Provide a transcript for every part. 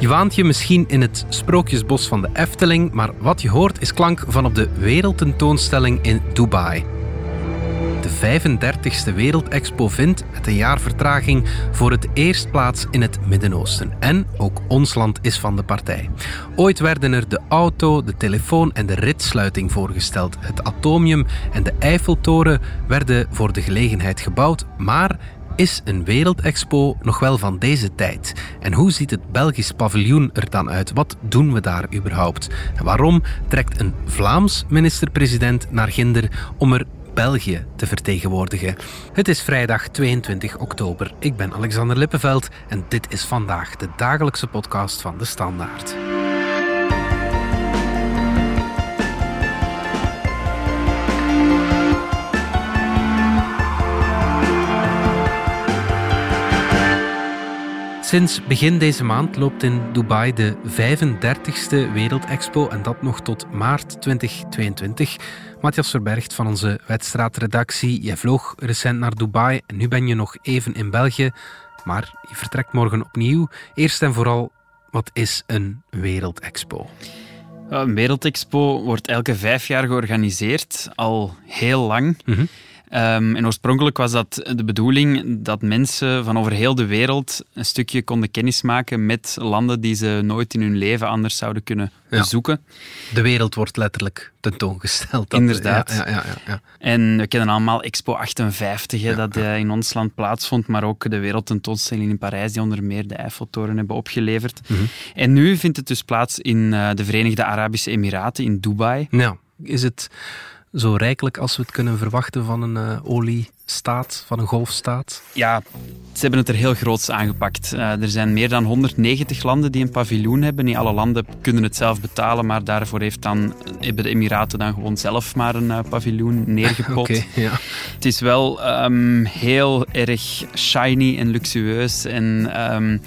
Je waant je misschien in het sprookjesbos van de Efteling, maar wat je hoort is klank van op de wereldtentoonstelling in Dubai. De 35e Wereldexpo vindt met een jaar vertraging voor het eerst plaats in het Midden-Oosten. En ook ons land is van de partij. Ooit werden er de auto, de telefoon en de ritsluiting voorgesteld. Het atomium en de Eiffeltoren werden voor de gelegenheid gebouwd, maar is een wereldexpo nog wel van deze tijd? En hoe ziet het Belgisch paviljoen er dan uit? Wat doen we daar überhaupt? En waarom trekt een Vlaams minister-president naar Ginder om er België te vertegenwoordigen. Het is vrijdag 22 oktober. Ik ben Alexander Lippenveld en dit is vandaag de dagelijkse podcast van de Standaard. Sinds begin deze maand loopt in Dubai de 35e Wereldexpo en dat nog tot maart 2022. Matthias Verbergt van onze wedstraatredactie. Jij vloog recent naar Dubai en nu ben je nog even in België, maar je vertrekt morgen opnieuw. Eerst en vooral, wat is een Wereldexpo? Een Wereldexpo wordt elke vijf jaar georganiseerd, al heel lang. Mm Um, en oorspronkelijk was dat de bedoeling dat mensen van over heel de wereld een stukje konden kennismaken met landen die ze nooit in hun leven anders zouden kunnen bezoeken. De wereld wordt letterlijk tentoongesteld. Dat, Inderdaad. Ja, ja, ja, En we kennen allemaal Expo 58, dat uh, in ons land plaatsvond, maar ook de wereldtentoonstelling in Parijs, die onder meer de Eiffeltoren hebben opgeleverd. Mhm. En nu vindt het dus plaats in uh, de Verenigde Arabische Emiraten, in Dubai. Ja, is het zo rijkelijk als we het kunnen verwachten van een uh, oliestaat, van een golfstaat? Ja, ze hebben het er heel groots aangepakt. Uh, er zijn meer dan 190 landen die een paviljoen hebben. Niet alle landen kunnen het zelf betalen, maar daarvoor heeft dan, hebben de Emiraten dan gewoon zelf maar een uh, paviljoen neergepot. okay, ja. Het is wel um, heel erg shiny en luxueus en... Um,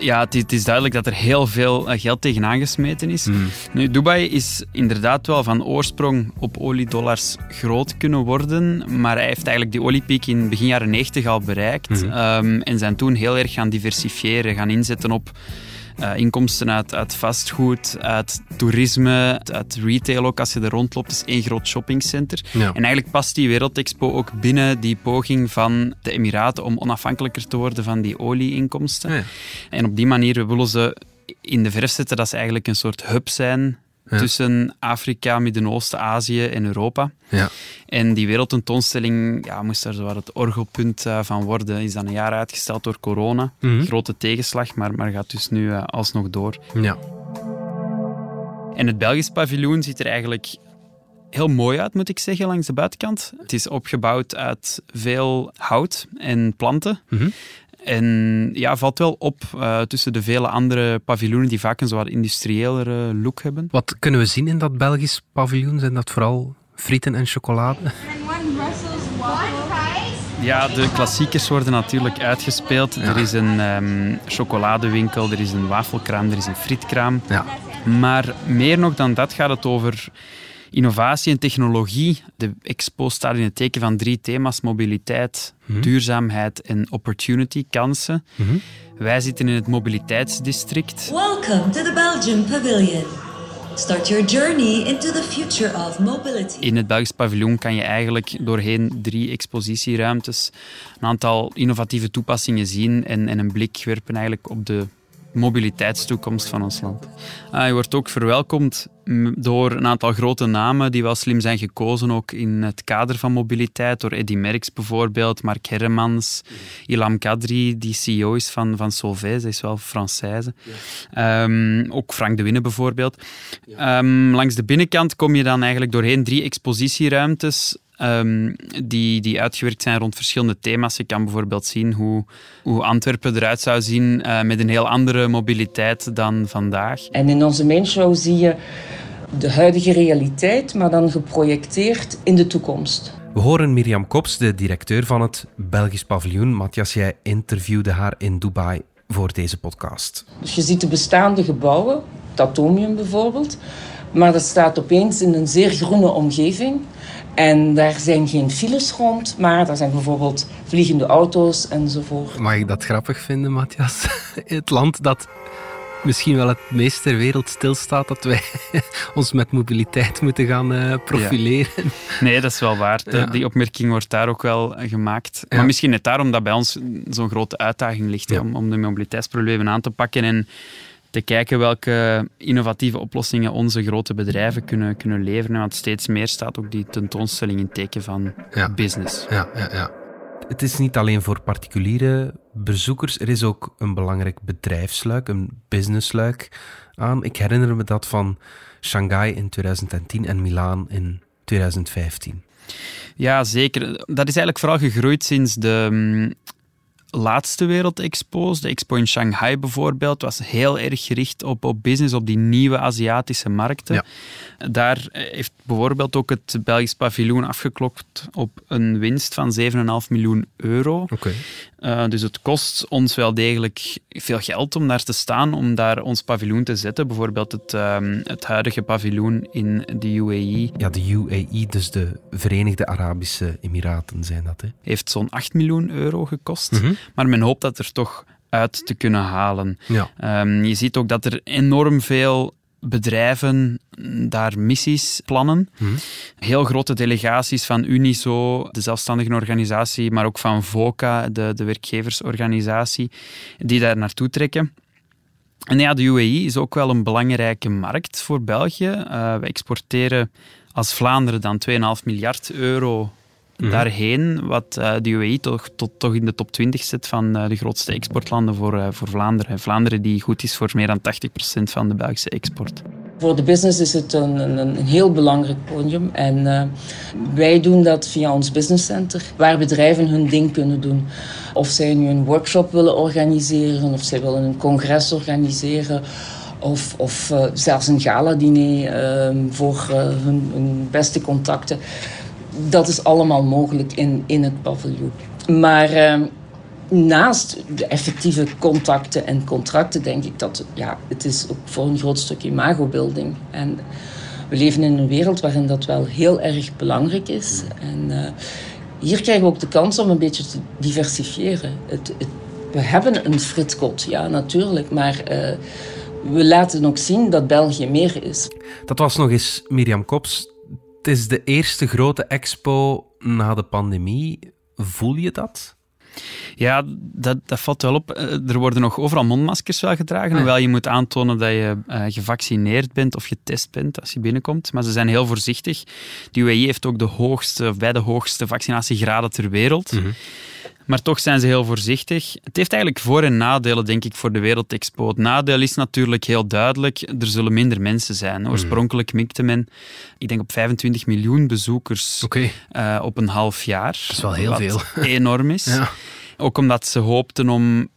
ja, het, is duidelijk dat er heel veel eh, geld tegenaan gesmeten is. Hmm. Nu, Dubai is inderdaad wel van oorsprong op oliedollars groot kunnen worden, maar hij heeft eigenlijk die oliepiek in begin jaren 90 al bereikt hmm. ehm, en zijn toen heel erg gaan diversifiëren, gaan inzetten op uh, inkomsten uit, uit vastgoed, uit toerisme, uit retail ook. Als je er rondloopt, is één groot shoppingcenter. En eigenlijk past die Wereldexpo ook binnen die poging van de Emiraten om onafhankelijker te worden van die olieinkomsten. Ja. En op die manier willen ze in de verf zetten dat ze eigenlijk een soort hub zijn tussen Afrika, Midden-Oosten, Azië en Europa. Ja. En die wereldtentoonstelling ja, moest daar zo het orgelpunt uh, van worden. Is dan een jaar uitgesteld door corona. Mhm. Grote tegenslag, maar, maar gaat dus nu uh, alsnog door. Ja. En het Belgisch paviljoen ziet er eigenlijk heel mooi uit, moet ik zeggen, langs de buitenkant. Het is opgebouwd uit veel hout en planten. Mhm. En ja, valt wel op uh, tussen de vele andere paviljoenen die vaak een zo wat industriëlere look hebben. Wat kunnen we zien in dat Belgisch paviljoen? Zijn dat vooral frieten en chocolade? Ja, de klassiekers worden natuurlijk uitgespeeld. Er is een um, chocoladewinkel, er is een wafelkraam, er is een frietkraam. Ja. Maar meer nog dan dat gaat het over Innovatie en technologie. De expo staat in het teken van drie thema's: mobiliteit, mhm. duurzaamheid en opportunity, kansen. Mhm. Wij zitten in het mobiliteitsdistrict. Welcome to the Belgian Pavilion. Start your journey into the future of mobility. In het Belgisch paviljoen kan je eigenlijk doorheen drie expositieruimtes een aantal innovatieve toepassingen zien en, en een blik werpen eigenlijk op de mobiliteitstoekomst van ons land. Uh, je wordt ook verwelkomd door een aantal grote namen die wel slim zijn gekozen, ook in het kader van mobiliteit. Door Eddy Merckx bijvoorbeeld, Mark Herremans, Ilham Kadri, die CEO is van, van Solvay, is wel Française. Ehm, ook Frank de Winne bijvoorbeeld. Um, langs de binnenkant kom je dan eigenlijk doorheen drie expositieruimtes Um, die, die uitgewerkt zijn rond verschillende thema's. Je kan bijvoorbeeld zien hoe, hoe Antwerpen eruit zou zien uh, met een heel andere mobiliteit dan vandaag. En in onze mainshow zie je de huidige realiteit, maar dan geprojecteerd in de toekomst. We horen Mirjam Kops, de directeur van het Belgisch paviljoen. Matthias, jij interviewde haar in Dubai voor deze podcast. Dus je ziet de bestaande gebouwen, het Atomium bijvoorbeeld, maar dat staat opeens in een zeer groene omgeving. En daar zijn geen files rond, maar er zijn bijvoorbeeld vliegende auto's enzovoort. Mag ik dat grappig vinden, Matthias? Het land dat misschien wel het meest ter wereld stilstaat dat wij ons met mobiliteit moeten gaan uh, profileren. Nee, dat is wel waar. Die opmerking wordt daar ook wel gemaakt. Maar misschien net daarom dat bij ons zo'n grote uitdaging ligt om, om de mobiliteitsproblemen aan te pakken en te kijken welke innovatieve oplossingen onze grote bedrijven kunnen, kunnen leveren. Want steeds meer staat ook die tentoonstelling in teken van business. Ja, ja, ja. Het is niet alleen voor particuliere bezoekers, er is ook een belangrijk bedrijfsluik, een businessluik aan. Ik herinner me dat van Shanghai in 2010 en Milaan in 2015. Ja, zeker. Dat is eigenlijk vooral gegroeid sinds de mm, laatste wereldexpo's, de expo in Shanghai bijvoorbeeld, was heel erg gericht op, op business, op die nieuwe Aziatische markten. Daar heeft bijvoorbeeld ook het Belgisch paviljoen afgeklokt op een winst van 7,5 miljoen euro. Okay. Uh, dus het kost ons wel degelijk veel geld om daar te staan, om daar ons paviljoen te zetten. Bijvoorbeeld het, um, het huidige paviljoen in de UAE. Ja, de UAE, dus de Verenigde Arabische Emiraten zijn dat. Hè? Heeft zo'n 8 miljoen euro gekost. Mm -hmm. Maar men hoopt dat er toch uit te kunnen halen. Ja. Um, je ziet ook dat er enorm veel bedrijven daar missies plannen. Hmm. Heel grote delegaties van Uniso, de zelfstandige organisatie, maar ook van VOCA, de, de werkgeversorganisatie, die daar naartoe trekken. En ja, de UAE is ook wel een belangrijke markt voor België. Uh, we exporteren als Vlaanderen dan 2,5 miljard euro Mhm. daarheen, wat uh, de UAE toch, tot, toch in de top 20 zet van uh, de grootste exportlanden voor, uh, voor Vlaanderen. Vlaanderen die goed is voor meer dan 80% van de Belgische export. Voor de business is het een, een, een heel belangrijk podium. En wij doen dat via ons business center, waar bedrijven hun ding kunnen doen. Of zij nu een workshop willen organiseren, of zij willen een congres organiseren of, of zelfs een gala-diner uh, voor uh, hun, hun, beste contacten dat is allemaal mogelijk in, in het paviljoen. Maar uh, naast de effectieve contacten en contracten denk ik dat ja, het is ook voor een groot stuk imagobuilding. En we leven in een wereld waarin dat wel heel erg belangrijk is. En uh, hier krijgen we ook de kans om een beetje te diversifiëren. Het, het, we hebben een fritkot, ja natuurlijk, maar... Uh, we laten ook zien dat België meer is. Dat was nog eens Mirjam Kops, het is de eerste grote expo na de pandemie. Voel je dat? Ja, dat, dat valt wel op. Eh, er worden nog overal mondmaskers wel gedragen, ah. hoewel je moet aantonen dat je uh, gevaccineerd bent of getest bent als je binnenkomt. Maar ze zijn heel voorzichtig. De UAE heeft ook de hoogste, bij de hoogste vaccinatiegraden ter wereld. Mhm. Maar toch zijn ze heel voorzichtig. Het heeft eigenlijk voor- en nadelen, denk ik, voor de Wereldexpo. Het nadeel is natuurlijk heel duidelijk. Er zullen minder mensen zijn. Hmm. Oorspronkelijk mikte men, ik denk op 25 miljoen bezoekers uh, op een half jaar. Dat is wel heel veel. enorm is. Ja. Ook omdat ze hoopten om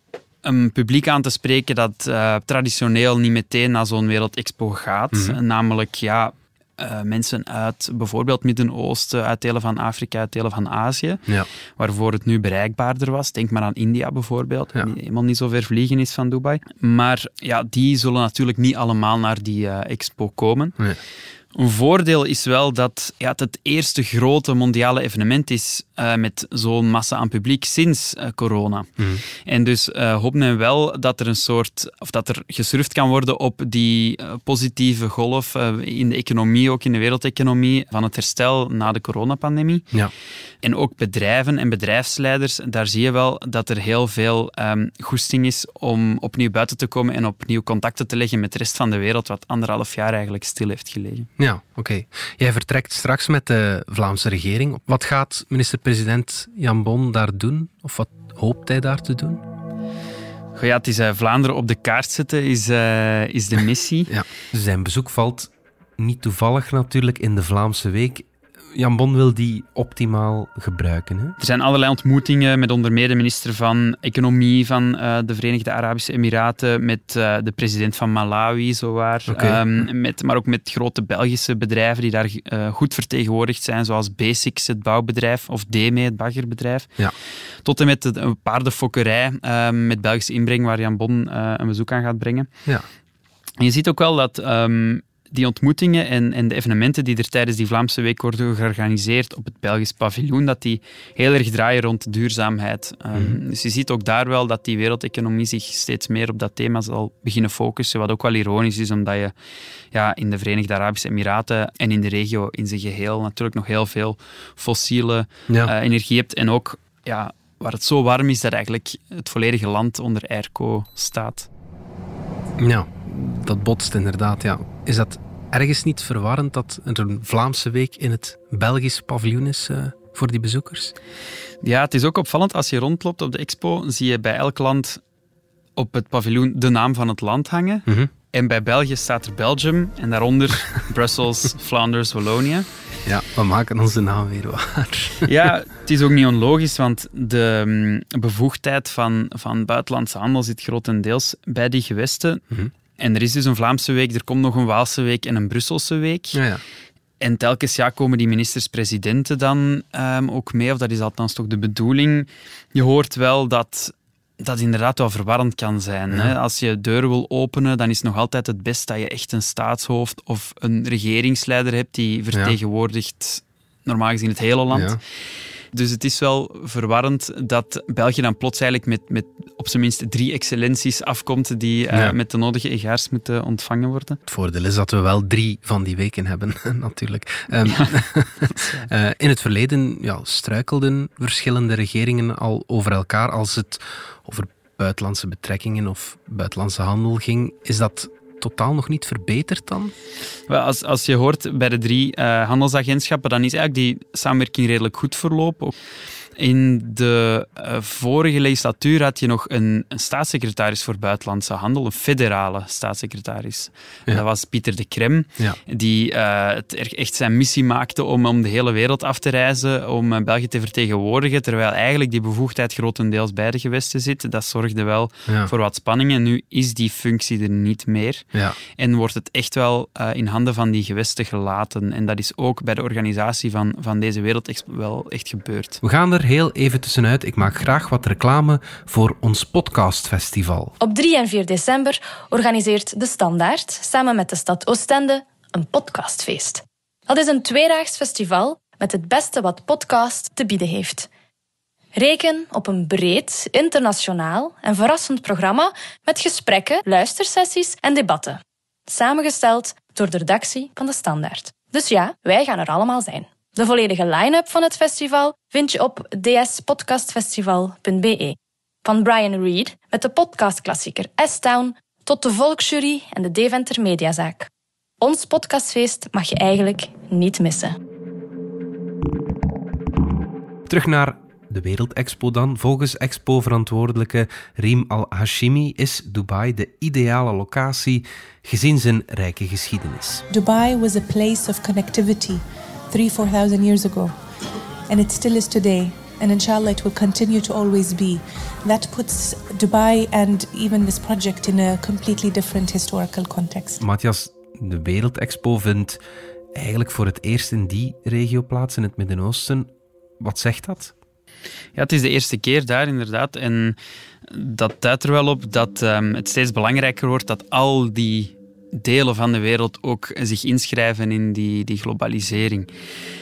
een publiek aan te spreken dat uh, traditioneel niet meteen naar zo'n Wereldexpo gaat. Mhm. Namelijk, ja, uh, mensen uit bijvoorbeeld Midden-Oosten, uit delen van Afrika, uit delen van Azië, ja. waarvoor het nu bereikbaarder was. Denk maar aan India bijvoorbeeld, ja. die helemaal niet zo ver vliegen is van Dubai. Maar ja, die zullen natuurlijk niet allemaal naar die uh, expo komen. Nee. Een voordeel is wel dat ja, het het eerste grote mondiale evenement is uh, met zo'n massa aan publiek sinds uh, corona. Mm. En dus uh, hopen we wel dat er een soort, of dat er gesurfd kan worden op die positieve golf in de economie, ook in de wereldeconomie, van het herstel na de coronapandemie. Ja. En ook bedrijven en bedrijfsleiders, daar zie je wel dat er heel veel um, goesting is om opnieuw buiten te komen en opnieuw contacten te leggen met de rest van de wereld, wat anderhalf jaar eigenlijk stil heeft gelegen. Ja, oké. Okay. Jij vertrekt straks met de Vlaamse regering. Wat gaat minister-president Jan Bon daar doen? Of wat hoopt hij daar te doen? Goh, ja, het is uh, Vlaanderen op de kaart zetten, is, uh, is de missie. ja. Zijn bezoek valt niet toevallig natuurlijk in de Vlaamse Week. Jan Bon wil die optimaal gebruiken. Hè? Er zijn allerlei ontmoetingen met onder meer de minister van Economie van uh, de Verenigde Arabische Emiraten, met uh, de president van Malawi, zowaar. Okay. Um, met, maar ook met grote Belgische bedrijven die daar uh, goed vertegenwoordigd zijn, zoals Basics, het bouwbedrijf, of DME, het baggerbedrijf. Ja. Tot en met de paardenfokkerij met Belgische inbreng, waar Jan Bon een bezoek aan gaat brengen. Ja. En je ziet ook wel dat um, die ontmoetingen en, en de evenementen die er tijdens die Vlaamse Week worden georganiseerd op het Belgisch paviljoen, dat die heel erg draaien rond duurzaamheid. Ehm, mhm. Dus je ziet ook daar wel dat die wereldeconomie zich steeds meer op dat thema zal beginnen focussen, wat ook wel ironisch is, omdat je ja, in de Verenigde Arabische Emiraten en in de regio in zijn geheel natuurlijk nog heel veel fossiele eh, energie hebt en ook ja, waar het zo warm is dat eigenlijk het volledige land onder airco staat. Ja, dat botst inderdaad. Ja. Is dat ergens niet verwarrend dat er een Vlaamse week in het Belgisch paviljoen is uh, voor die bezoekers? Ja, het is ook opvallend. Als je rondloopt op de expo, zie je bij elk land op het paviljoen de naam van het land hangen. Mhm. En bij België staat er Belgium en daaronder Brussels, Flanders, Wallonië. Ja, we maken onze naam weer waar. Ja, het is ook niet onlogisch, want de mm, bevoegdheid van, van buitenlandse handel zit grotendeels bij die gewesten. Mhm. En er is dus een Vlaamse week, er komt nog een Waalse week en een Brusselse week. Ja, ja. En telkens ja, komen die ministers-presidenten dan um, ook mee, of dat is althans toch de bedoeling. Je hoort wel dat dat inderdaad wel verwarrend kan zijn. Hè? Als je deuren wil openen, dan is het nog altijd het best dat je echt een staatshoofd of een regeringsleider hebt die vertegenwoordigt normaal gezien het hele land. Dus het is wel verwarrend dat België dan plots eigenlijk met, met op zijn minst drie excellenties afkomt die uh, met de nodige egaars moeten ontvangen worden. Het voordeel is dat we wel drie van die weken hebben, natuurlijk. Um, uh, in het verleden ja, struikelden verschillende regeringen al over elkaar als het over buitenlandse betrekkingen of buitenlandse handel ging. Is dat totaal nog niet verbeterd dan? Wel, als, als je hoort bij de drie uh, handelsagentschappen, dan is eigenlijk die samenwerking redelijk goed verlopen. In de uh, vorige legislatuur had je nog een, een, staatssecretaris voor buitenlandse handel, een federale staatssecretaris. Dat was Pieter de Krem, ja. die uh, het echt zijn missie maakte om, om de hele wereld af te reizen, om uh, België te vertegenwoordigen, terwijl eigenlijk die bevoegdheid grotendeels bij de gewesten zit. Dat zorgde wel voor wat spanningen. Nu is die functie er niet meer en wordt het echt wel in handen van die gewesten gelaten. En dat is ook bij de organisatie van, van deze wereld wel echt gebeurd. We gaan er heel even tussenuit. Ik maak graag wat reclame voor ons podcastfestival. Op 3 en 4 december organiseert De Standaard samen met de stad Oostende een podcastfeest. Dat is een tweedaags festival met het beste wat podcast te bieden heeft. Reken op een breed, internationaal en verrassend programma met gesprekken, luistersessies en debatten. Samengesteld door de redactie van De Standaard. Dus ja, wij gaan er allemaal zijn. De volledige line-up van het festival vind je op dspodcastfestival.be. Van Brian Reed met de podcastklassieker S-Town tot de Volksjury en de Deventer Mediazaak. Ons podcastfeest mag je eigenlijk niet missen. Terug naar de Wereldexpo dan. Volgens expo-verantwoordelijke Riem Al-Hashimi is Dubai de ideale locatie gezien zijn rijke geschiedenis. Dubai was a place of connectivity three, 4,000 years ago. And it still is today. And inshallah, it will continue to always be. That puts Dubai and even this project in a completely different historical context. Matthias, de Wereldexpo vindt eigenlijk voor het eerst in die regio plaats, in het Midden-Oosten. Wat zegt dat? Ja, het is de eerste keer daar inderdaad. En dat duidt er wel op dat um, het steeds belangrijker wordt dat al die delen van de wereld ook zich inschrijven in die, die globalisering.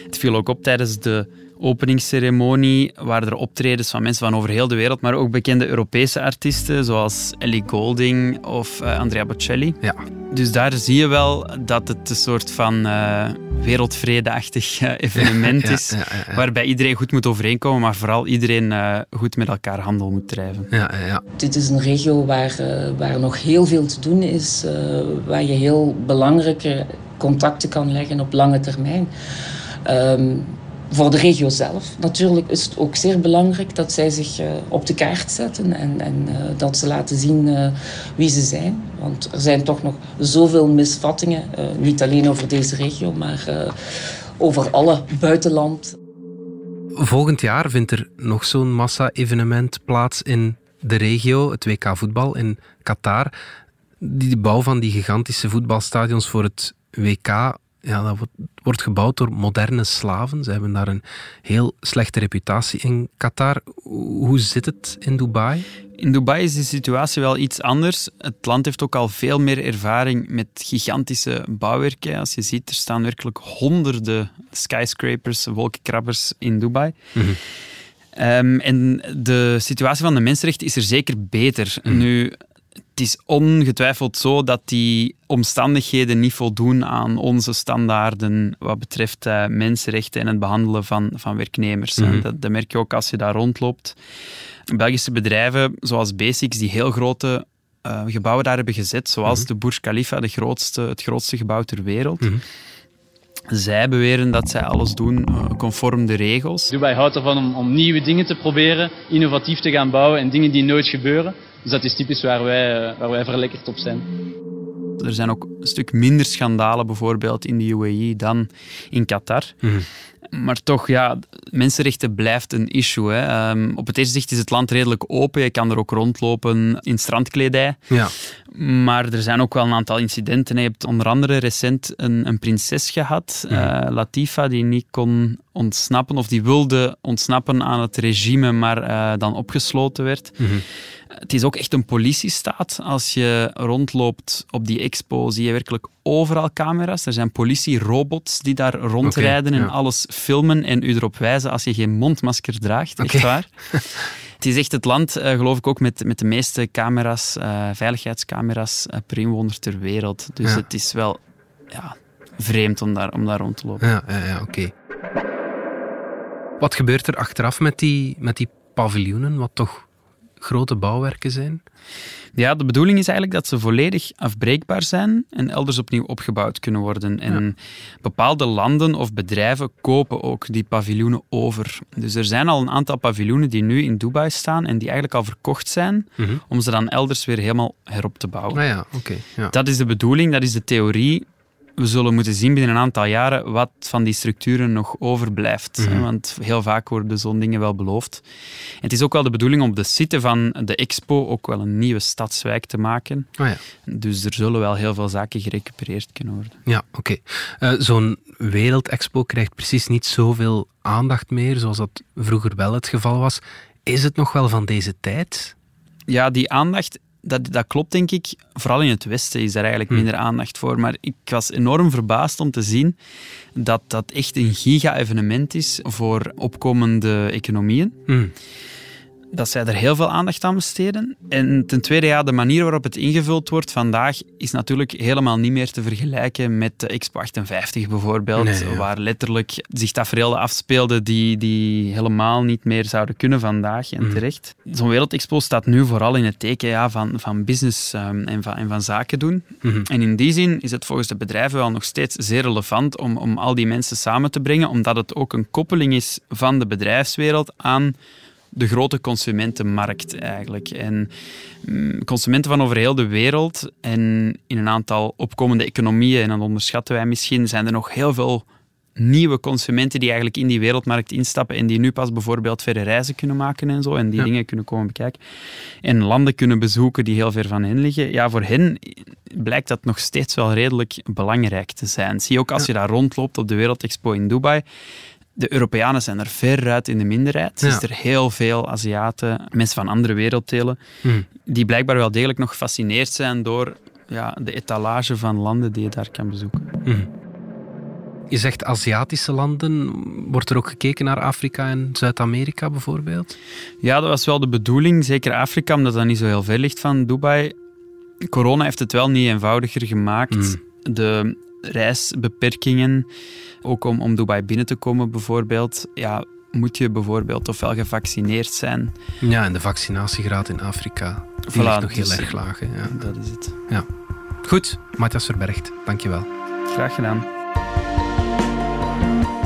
Het viel ook op tijdens de openingsceremonie waren er optredens van mensen van over heel de wereld, maar ook bekende Europese artiesten zoals Ellie Golding of uh, Andrea Bocelli. Ja. Dus daar zie je wel dat het een soort van uh, wereldvredeachtig uh, evenement is, waarbij iedereen goed moet overeenkomen, maar vooral iedereen goed met elkaar handel moet drijven. Ja, ja, Dit is een regio waar, waar nog heel veel te doen is, waar je heel belangrijke contacten kan leggen op lange termijn. Um, voor de regio zelf. Natuurlijk is het ook zeer belangrijk dat zij zich uh, op de kaart zetten en, en uh, dat ze laten zien uh, wie ze zijn. Want er zijn toch nog zoveel misvattingen, niet alleen over deze regio, maar over alle buitenland. Volgend jaar vindt er nog zo'n massa-evenement plaats in de regio, het WK voetbal in Qatar. Die bouw van die gigantische voetbalstadions voor het WK ja, dat wordt, wordt gebouwd door moderne slaven. Ze hebben daar een heel slechte reputatie in Qatar. Hoe zit het in Dubai? In Dubai is de situatie wel iets anders. Het land heeft ook al veel meer ervaring met gigantische bouwwerken. Als je ziet, er staan werkelijk honderden skyscrapers, wolkenkrabbers in Dubai. Ehm, en de situatie van de mensenrechten is er zeker beter. Nu, het is ongetwijfeld zo dat die omstandigheden niet voldoen aan onze standaarden wat betreft uh, mensenrechten en het behandelen van, van werknemers. dat, dat, merk je ook als je daar rondloopt. Belgische bedrijven zoals Basics, die heel grote uh, gebouwen daar hebben gezet, zoals mhm. de Burj Khalifa, de grootste, het grootste gebouw ter wereld. Mhm. Zij beweren dat zij alles doen uh, conform de regels. Dubai houdt ervan om, om nieuwe dingen te proberen, innovatief te gaan bouwen en dingen die nooit gebeuren. Dus dat is typisch waar wij, uh, waar wij verlekkerd op zijn. Er zijn ook een stuk minder schandalen bijvoorbeeld in de UAE dan in Qatar. Mm maar toch, ja, mensenrechten blijft een issue. Hè. Ehm, op het eerste zicht is het land redelijk open. Je kan er ook rondlopen in strandkledij. Ja. Maar er zijn ook wel een aantal incidenten. Je hebt onder andere recent een, een prinses gehad, uh, Latifa, die niet kon ontsnappen, of die wilde ontsnappen aan het regime, maar uh, dan opgesloten werd. Mhm. Het is ook echt een politiestaat. Als je rondloopt op die expo, zie je werkelijk overal camera's. Er zijn politierobots die daar rondrijden en alles filmen en u erop wijzen als je geen mondmasker draagt. Echt waar. Het is echt het land, uh, geloof ik, ook met, met de meeste camera's, uh, veiligheidscamera's uh, per inwoner ter wereld. Dus het is wel ja, vreemd om daar, om daar rond te lopen. Ja, ja, ja oké. Wat gebeurt er achteraf met die, met die paviljoenen, wat toch grote bouwwerken zijn? Ja, de bedoeling is eigenlijk dat ze volledig afbreekbaar zijn en elders opnieuw opgebouwd kunnen worden. En bepaalde landen of bedrijven kopen ook die paviljoenen over. Dus er zijn al een aantal paviljoenen die nu in Dubai staan en die eigenlijk al verkocht zijn, mhm. om ze dan elders weer helemaal herop te bouwen. Ah ja, oké. ja. Dat is de bedoeling, dat is de theorie we zullen moeten zien binnen een aantal jaren wat van die structuren nog overblijft. Mhm. Want heel vaak worden zo'n dingen wel beloofd. En het is ook wel de bedoeling om de site van de expo ook wel een nieuwe stadswijk te maken. Oh ja. Dus er zullen wel heel veel zaken gerecupereerd kunnen worden. Ja, oké. Okay. Uh, eh, Zo'n wereldexpo krijgt precies niet zoveel aandacht meer, zoals dat vroeger wel het geval was. Is het nog wel van deze tijd? Ja, die aandacht dat, dat klopt, denk ik. Vooral in het Westen is daar eigenlijk hm. minder aandacht voor. Maar ik was enorm verbaasd om te zien dat dat echt een giga-evenement is voor opkomende economieën. Hm dat zij er heel veel aandacht aan besteden. En ten tweede, ja, de manier waarop het ingevuld wordt vandaag is natuurlijk helemaal niet meer te vergelijken met de Expo 58 bijvoorbeeld, waar letterlijk zich tafereelden afspeelden die, die helemaal niet meer zouden kunnen vandaag en mhm. terecht. Zo'n wereldexpo staat nu vooral in het teken ja, van, van business um, en, van, en van zaken doen. Mhm. En in die zin is het volgens de bedrijven wel nog steeds zeer relevant om, om al die mensen samen te brengen, omdat het ook een koppeling is van de bedrijfswereld aan de grote consumentenmarkt eigenlijk. En mm, consumenten van over heel de wereld en in een aantal opkomende economieën, en dat onderschatten wij misschien, zijn er nog heel veel nieuwe consumenten die eigenlijk in die wereldmarkt instappen en die nu pas bijvoorbeeld verre reizen kunnen maken en zo en die dingen kunnen komen bekijken. En landen kunnen bezoeken die heel ver van hen liggen. Ja, voor hen blijkt dat nog steeds wel redelijk belangrijk te zijn. Zie je ook als je daar rondloopt op de Wereldexpo in Dubai de Europeanen zijn er veruit in de minderheid. Er zijn er heel veel Aziaten, mensen van andere werelddelen, hmm. die blijkbaar wel degelijk nog gefascineerd zijn door ja, de etalage van landen die je daar kan bezoeken. Hmm. Je zegt Aziatische landen. Wordt er ook gekeken naar Afrika en Zuid-Amerika bijvoorbeeld? Ja, dat was wel de bedoeling. Zeker Afrika, omdat dat niet zo heel ver ligt van Dubai. Corona heeft het wel niet eenvoudiger gemaakt. Hmm. De reisbeperkingen ook om, om Dubai binnen te komen bijvoorbeeld, ja, moet je bijvoorbeeld ofwel gevaccineerd zijn. Ja, en de vaccinatiegraad in Afrika die voilà, nog heel dus erg laag. Ja. Dat is het. Ja. Goed, Matthias Verbergt, dankjewel. Graag gedaan.